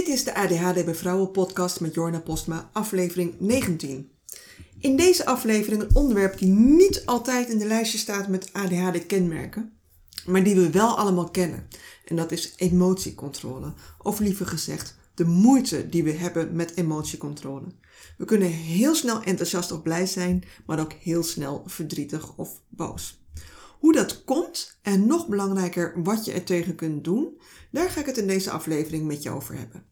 Dit is de ADHD bij Vrouwen podcast met Jorna Postma, aflevering 19. In deze aflevering een onderwerp die niet altijd in de lijstje staat met ADHD-kenmerken, maar die we wel allemaal kennen. En dat is emotiecontrole, of liever gezegd, de moeite die we hebben met emotiecontrole. We kunnen heel snel enthousiast of blij zijn, maar ook heel snel verdrietig of boos. Hoe dat komt en nog belangrijker wat je er tegen kunt doen, daar ga ik het in deze aflevering met je over hebben.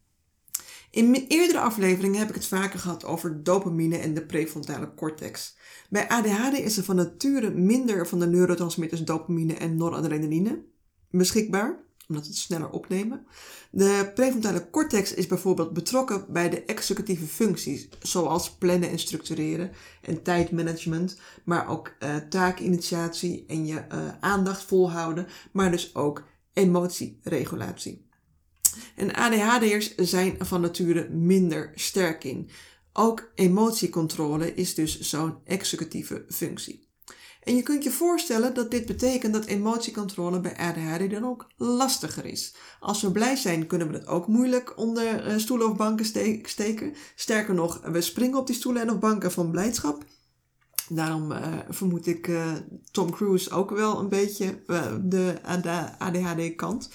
In eerdere afleveringen heb ik het vaker gehad over dopamine en de prefrontale cortex. Bij ADHD is er van nature minder van de neurotransmitters dopamine en noradrenaline beschikbaar omdat we het sneller opnemen. De prefrontale cortex is bijvoorbeeld betrokken bij de executieve functies, zoals plannen en structureren en tijdmanagement, maar ook uh, taakinitiatie en je uh, aandacht volhouden, maar dus ook emotieregulatie. En ADHD'ers zijn van nature minder sterk in. Ook emotiecontrole is dus zo'n executieve functie. En je kunt je voorstellen dat dit betekent dat emotiecontrole bij ADHD dan ook lastiger is. Als we blij zijn, kunnen we het ook moeilijk onder eh, stoelen of banken steken. Sterker nog, we springen op die stoelen en of banken van blijdschap. Daarom uh, vermoed ik uh, Tom Cruise ook wel een beetje de ADHD-kant.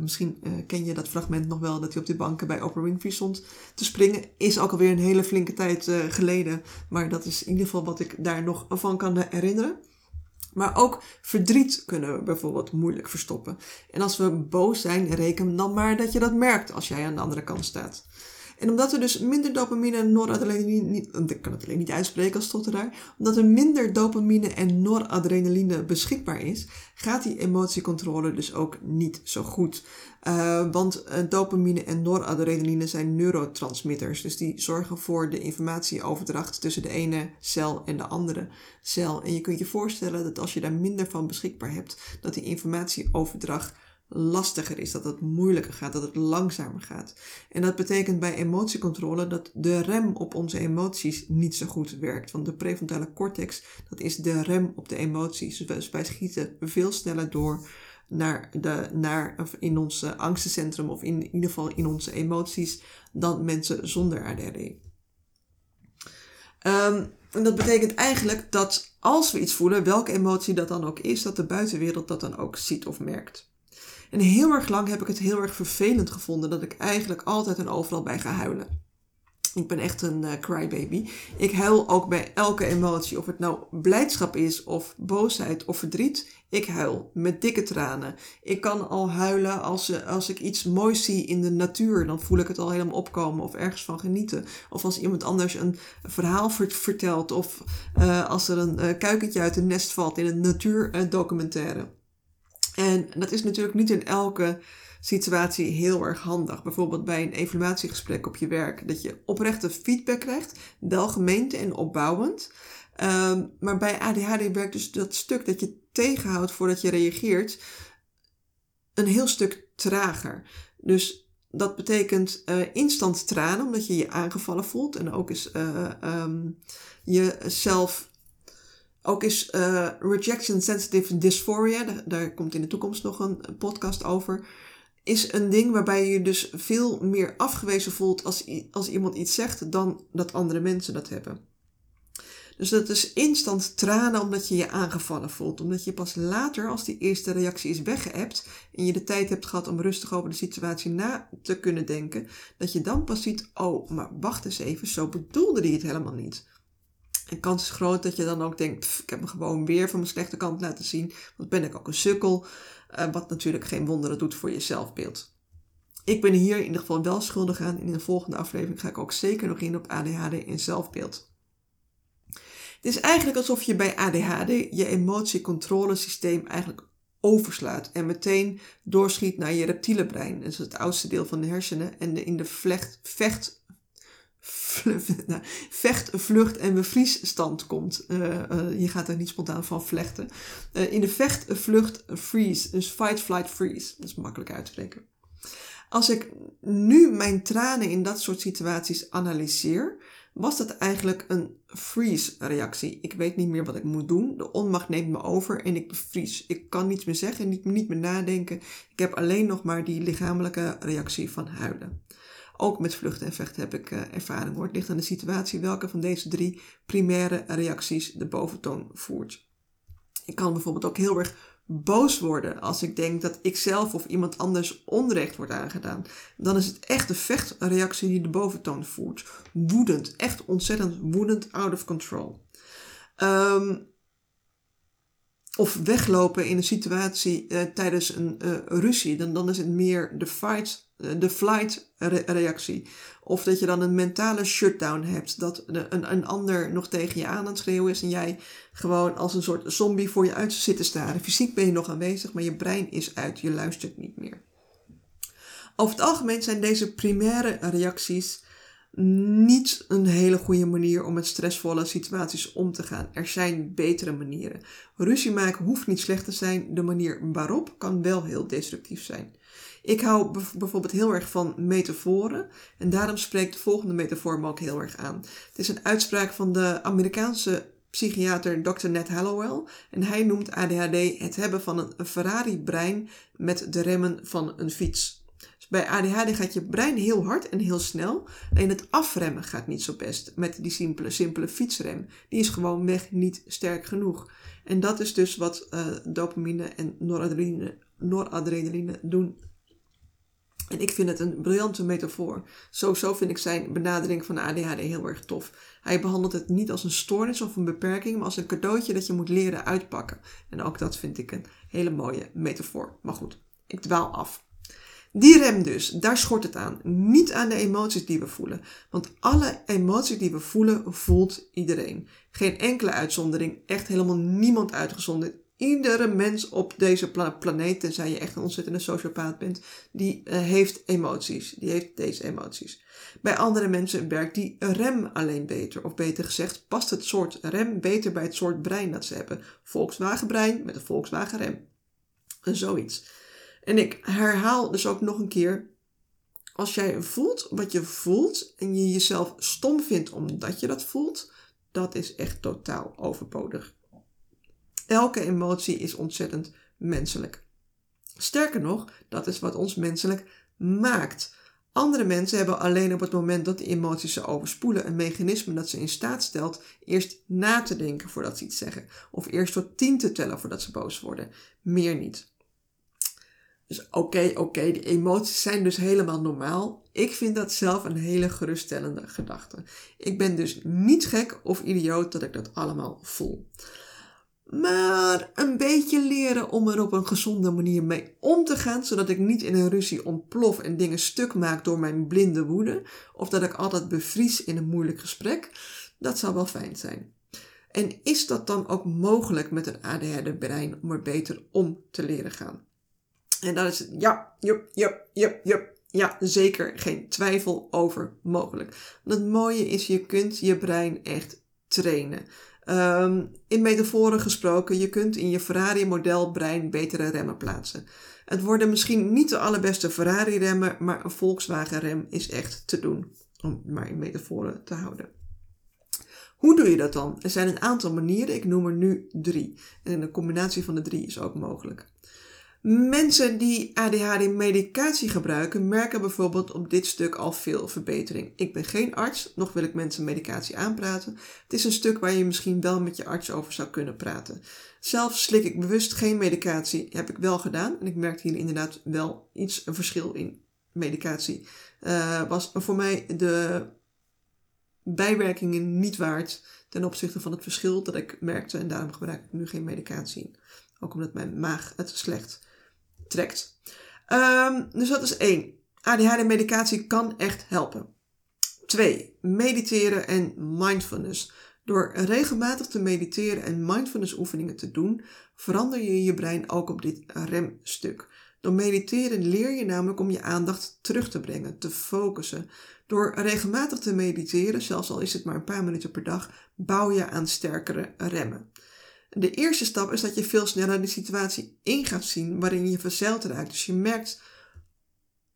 Misschien ken je dat fragment nog wel dat hij op de banken bij Oprah Winfrey stond te springen. Is ook alweer een hele flinke tijd geleden. Maar dat is in ieder geval wat ik daar nog van kan herinneren. Maar ook verdriet kunnen we bijvoorbeeld moeilijk verstoppen. En als we boos zijn, reken dan maar dat je dat merkt als jij aan de andere kant staat. En omdat er dus minder dopamine en noradrenaline, ik kan het alleen niet uitspreken als stotteraar, omdat er minder dopamine en noradrenaline beschikbaar is, gaat die emotiecontrole dus ook niet zo goed. Uh, want uh, dopamine en noradrenaline zijn neurotransmitters, dus die zorgen voor de informatieoverdracht tussen de ene cel en de andere cel. En je kunt je voorstellen dat als je daar minder van beschikbaar hebt, dat die informatieoverdracht lastiger is, dat het moeilijker gaat, dat het langzamer gaat. En dat betekent bij emotiecontrole dat de rem op onze emoties niet zo goed werkt. Want de prefrontale cortex, dat is de rem op de emoties. Dus wij schieten veel sneller door naar, de, naar in ons angstencentrum of in, ieder geval in onze emoties dan mensen zonder ADHD. Um, en dat betekent eigenlijk dat als we iets voelen, welke emotie dat dan ook is, dat de buitenwereld dat dan ook ziet of merkt. En heel erg lang heb ik het heel erg vervelend gevonden dat ik eigenlijk altijd en overal bij ga huilen. Ik ben echt een uh, crybaby. Ik huil ook bij elke emotie. Of het nou blijdschap is, of boosheid, of verdriet. Ik huil met dikke tranen. Ik kan al huilen als, uh, als ik iets moois zie in de natuur. Dan voel ik het al helemaal opkomen. Of ergens van genieten. Of als iemand anders een verhaal vertelt. Of uh, als er een kuikentje uit een nest valt in een natuurdocumentaire. En dat is natuurlijk niet in elke situatie heel erg handig. Bijvoorbeeld bij een evaluatiegesprek op je werk, dat je oprechte feedback krijgt, welgemeend en opbouwend. Um, maar bij ADHD werkt dus dat stuk dat je tegenhoudt voordat je reageert, een heel stuk trager. Dus dat betekent uh, instant tranen, omdat je je aangevallen voelt en ook eens uh, um, jezelf ook is uh, rejection sensitive dysphoria, daar, komt in de toekomst nog een podcast over, is een ding waarbij je je dus veel meer afgewezen voelt als, als iemand iets zegt dan dat andere mensen dat hebben. Dus dat is instant tranen omdat je je aangevallen voelt. Omdat je pas later, als die eerste reactie is weggeëpt en je de tijd hebt gehad om rustig over de situatie na te kunnen denken, dat je dan pas ziet, oh, maar wacht eens even, zo bedoelde die het helemaal niet. En kans is groot dat je dan ook denkt, ik heb me gewoon weer van mijn slechte kant laten zien. Want ben ik ook een sukkel. Uh, wat natuurlijk geen wonderen doet voor je zelfbeeld. Ik ben hier in ieder geval wel schuldig aan. In de volgende aflevering ga ik ook zeker nog in op ADHD en zelfbeeld. Het is eigenlijk alsof je bij ADHD je emotiecontrolesysteem eigenlijk overslaat en meteen doorschiet naar je reptiele brein. Dat is het oudste deel van de hersenen en in de vlecht, vecht vecht, vlucht en bevriesstand komt. Uh, uh, je gaat er niet spontaan van vlechten. Uh, in de vecht, vlucht, freeze. Dus fight, flight, freeze. Dat is makkelijk uit te spreken. Als ik nu mijn tranen in dat soort situaties analyseer, was dat eigenlijk een freeze-reactie. Ik weet niet meer wat ik moet doen. De onmacht neemt me over en ik bevries. Ik kan niets meer zeggen, niet, niet meer nadenken. Ik heb alleen nog maar die lichamelijke reactie van huilen. Ook met vluchten en vechten heb ik uh, ervaring hoor. Het ligt aan de situatie welke van deze drie primaire reacties de boventoon voert. Ik kan bijvoorbeeld ook heel erg boos worden als ik denk dat ik zelf of iemand anders onrecht wordt aangedaan. Dan is het echt de vechtreactie die de boventoon voert. Woedend, echt ontzettend woedend, out of control. Um, of weglopen in een situatie uh, tijdens een uh, ruzie, dan, dan is het meer de fight, de flight re reactie. Of dat je dan een mentale shutdown hebt, dat een, een ander nog tegen je aan aan het schreeuwen is en jij gewoon als een soort zombie voor je uit zit te staren. Fysiek ben je nog aanwezig, maar je brein is uit, je luistert niet meer. Over het algemeen zijn deze primaire reacties niet een hele goede manier om met stressvolle situaties om te gaan. Er zijn betere manieren. Ruzie maken hoeft niet slecht te zijn. De manier waarop kan wel heel destructief zijn. Ik hou bijvoorbeeld heel erg van metaforen en daarom spreekt de volgende metafoor me ook heel erg aan. Het is een uitspraak van de Amerikaanse psychiater Dr. Ned Hallowell en hij noemt ADHD het hebben van een Ferrari-brein met de remmen van een fiets. Bij ADHD gaat je brein heel hard en heel snel. Alleen het afremmen gaat niet zo best met die simpele, simpele fietsrem. Die is gewoon weg niet sterk genoeg. En dat is dus wat uh, dopamine en noradrenaline doen. En ik vind het een briljante metafoor. Sowieso vind ik zijn benadering van de ADHD heel erg tof. Hij behandelt het niet als een stoornis of een beperking, maar als een cadeautje dat je moet leren uitpakken. En ook dat vind ik een hele mooie metafoor. Maar goed, ik dwaal af. Die rem dus, daar schort het aan. Niet aan de emoties die we voelen. Want alle emoties die we voelen, voelt iedereen. Geen enkele uitzondering, echt helemaal niemand uitgezonderd. Iedere mens op deze planeet, tenzij je echt een ontzettende sociopaat bent, die uh, heeft emoties. Die heeft deze emoties. Bij andere mensen werkt die rem alleen beter. Of beter gezegd, past het soort rem beter bij het soort brein dat ze hebben. Volkswagen brein met een Volkswagen rem. En zoiets. En ik herhaal dus ook nog een keer. Als jij voelt wat je voelt en je jezelf stom vindt omdat je dat voelt, dat is echt totaal overbodig. Elke emotie is ontzettend menselijk. Sterker nog, dat is wat ons menselijk maakt. Andere mensen hebben alleen op het moment dat die emoties ze overspoelen een mechanisme dat ze in staat stelt eerst na te denken voordat ze iets zeggen. Of eerst tot tien te tellen voordat ze boos worden. Meer niet. Dus oké, oké, die emoties zijn dus helemaal normaal. Ik vind dat zelf een hele geruststellende gedachte. Ik ben dus niet gek of idioot dat ik dat allemaal voel. Maar een beetje leren om er op een gezonde manier mee om te gaan, zodat ik niet in een ruzie ontplof en dingen stuk maak door mijn blinde woede, of dat ik altijd bevries in een moeilijk gesprek, dat zou wel fijn zijn. En is dat dan ook mogelijk met een ADHD-brein om er beter om te leren gaan? En dat is ja, jup, jup, jup, jup. Ja, zeker geen twijfel over mogelijk. het mooie is, je kunt je brein echt trainen. Um, in metaforen gesproken, je kunt in je Ferrari-model brein betere remmen plaatsen. Het worden misschien niet de allerbeste Ferrari-remmen, maar een Volkswagen-rem is echt te doen. Om maar in metaforen te houden. Hoe doe je dat dan? Er zijn een aantal manieren, ik noem er nu drie. En een combinatie van de drie is ook mogelijk. Mensen die ADHD-medicatie gebruiken, merken bijvoorbeeld op dit stuk al veel verbetering. Ik ben geen arts, nog wil ik mensen medicatie aanpraten. Het is een stuk waar je misschien wel met je arts over zou kunnen praten. Zelf slik ik bewust geen medicatie, heb ik wel gedaan. En ik merkte hier inderdaad wel iets, een verschil in medicatie. Uh, was voor mij de bijwerkingen niet waard ten opzichte van het verschil dat ik merkte. En daarom gebruik ik nu geen medicatie. Ook omdat mijn maag het slecht trekt. Um, dus dat is één. ADHD-medicatie kan echt helpen. Twee, mediteren en mindfulness. Door regelmatig te mediteren en mindfulness oefeningen te doen, verander je je brein ook op dit remstuk. Door mediteren leer je namelijk om je aandacht terug te brengen, te focussen. Door regelmatig te mediteren, zelfs al is het maar een paar minuten per dag, bouw je aan sterkere remmen. De eerste stap is dat je veel sneller de situatie in gaat zien waarin je verzeild raakt. Dus je merkt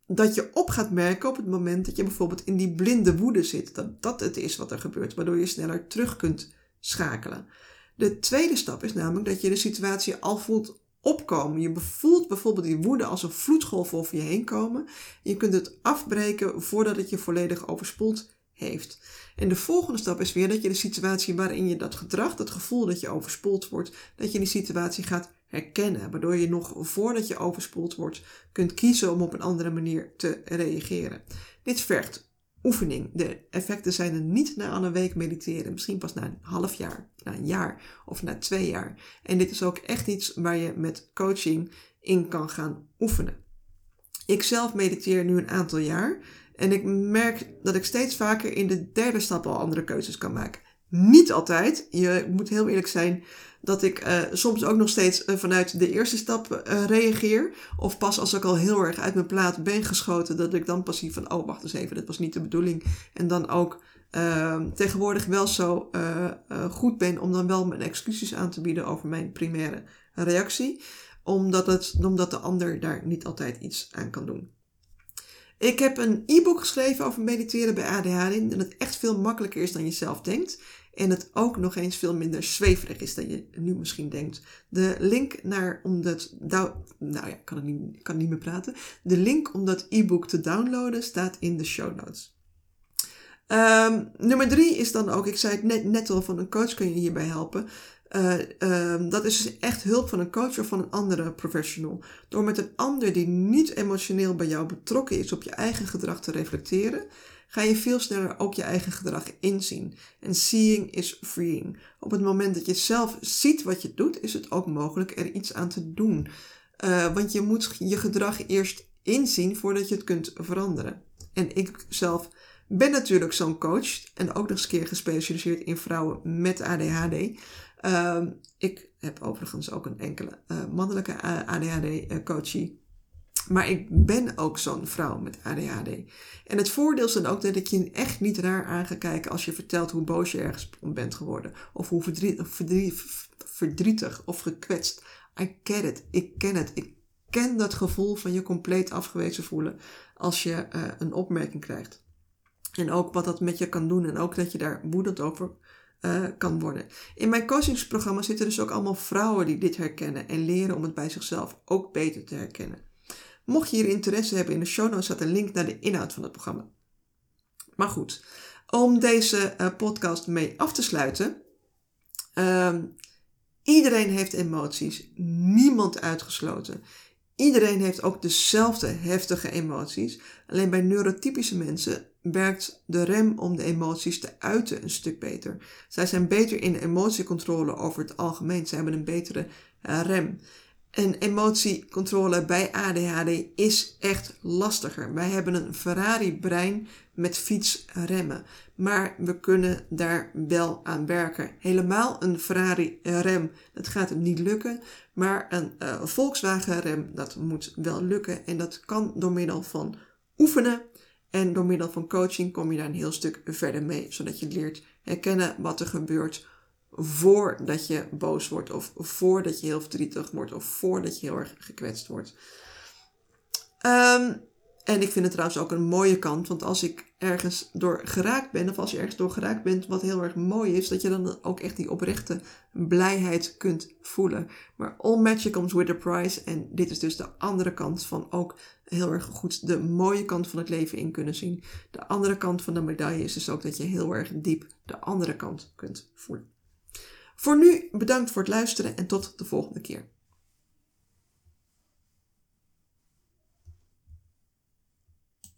dat je op gaat merken op het moment dat je bijvoorbeeld in die blinde woede zit. Dat dat het is wat er gebeurt, waardoor je sneller terug kunt schakelen. De tweede stap is namelijk dat je de situatie al voelt opkomen. Je voelt bijvoorbeeld die woede als een vloedgolf over je heen komen. Je kunt het afbreken voordat het je volledig overspoeld heeft. En de volgende stap is weer dat je de situatie waarin je dat gedrag, dat gevoel dat je overspoeld wordt, dat je die situatie gaat herkennen. Waardoor je nog voordat je overspoeld wordt kunt kiezen om op een andere manier te reageren. Dit vergt oefening. De effecten zijn er niet na een week mediteren. Misschien pas na een half jaar, na een jaar of na twee jaar. En dit is ook echt iets waar je met coaching in kan gaan oefenen. Ik zelf mediteer nu een aantal jaar. En ik merk dat ik steeds vaker in de derde stap al andere keuzes kan maken. Niet altijd. Je moet heel eerlijk zijn dat ik uh, soms ook nog steeds uh, vanuit de eerste stap uh, reageer. Of pas als ik al heel erg uit mijn plaat ben geschoten, dat ik dan pas zie van, oh wacht eens even, dat was niet de bedoeling. En dan ook ehm, tegenwoordig wel zo goed ben om dan wel mijn excuses aan te bieden over mijn primaire reactie. Omdat, het, omdat de ander daar niet altijd iets aan kan doen. Ik heb een e-book geschreven over mediteren bij ADHD en het echt veel makkelijker is dan je zelf denkt. En het ook nog eens veel minder zweverig is dan je nu misschien denkt. De link naar om dat. Nou ja, kan ik niet, kan niet meer praten. De link om dat e-book te downloaden staat in de show notes. Um, nummer drie is dan ook, ik zei het net, net al, van een coach kun je hierbij helpen. Uh, dat is dus echt hulp van een coach of van een andere professional. Door met een ander die niet emotioneel bij jou betrokken is op je eigen gedrag te reflecteren, ga je veel sneller ook je eigen gedrag inzien. En seeing is freeing. Op het moment dat je zelf ziet wat je doet, is het ook mogelijk er iets aan te doen. Uh, want je moet je gedrag eerst inzien voordat je het kunt veranderen. En ik zelf ben natuurlijk zo'n coach en ook nog eens keer gespecialiseerd in vrouwen met ADHD. Uh, ik heb overigens ook een enkele uh, mannelijke ADHD-coachie. Maar ik ben ook zo'n vrouw met ADHD. En het voordeel is dan ook dat ik je echt niet raar aan ga kijken als je vertelt hoe boos je ergens bent geworden. Of hoe verdrietig of gekwetst. I get it. Ik ken het. Ik ken dat gevoel van je compleet afgewezen voelen als je een opmerking krijgt. En ook wat dat met je kan doen en ook dat je daar woedend over uh, kan worden. In mijn coachingsprogramma zitten dus ook allemaal vrouwen die dit herkennen en leren om het bij zichzelf ook beter te herkennen. Mocht je hier interesse hebben, in de show notes staat een link naar de inhoud van het programma. Maar goed, om deze uh, podcast mee af te sluiten. Uh, iedereen heeft emoties, niemand uitgesloten. Iedereen heeft ook dezelfde heftige emoties. Alleen bij neurotypische mensen werkt de rem om de emoties te uiten een stuk beter. Zij zijn beter in emotiecontrole over het algemeen. Ze hebben een betere uh, rem. En emotiecontrole bij ADHD is echt lastiger. Wij hebben een Ferrari-brein met fietsremmen. Maar we kunnen daar wel aan werken. Helemaal een Ferrari-rem, dat gaat hem niet lukken. Maar een uh, Volkswagen-rem, dat moet wel lukken. En dat kan door middel van oefenen. En door middel van coaching kom je daar een heel stuk verder mee. Zodat je leert herkennen wat er gebeurt voordat je boos wordt, of voordat je heel verdrietig wordt, of voordat je heel erg gekwetst wordt. Um, en ik vind het trouwens ook een mooie kant, want als ik ergens door geraakt ben, of als je ergens door geraakt bent, wat heel erg mooi is, dat je dan ook echt die oprechte blijheid kunt voelen. Maar all magic comes with a price. En dit is dus de andere kant van ook heel erg goed de mooie kant van het leven in kunnen zien. De andere kant van de medaille is dus ook dat je heel erg diep de andere kant kunt voelen. Voor nu bedankt voor het luisteren en tot de volgende keer.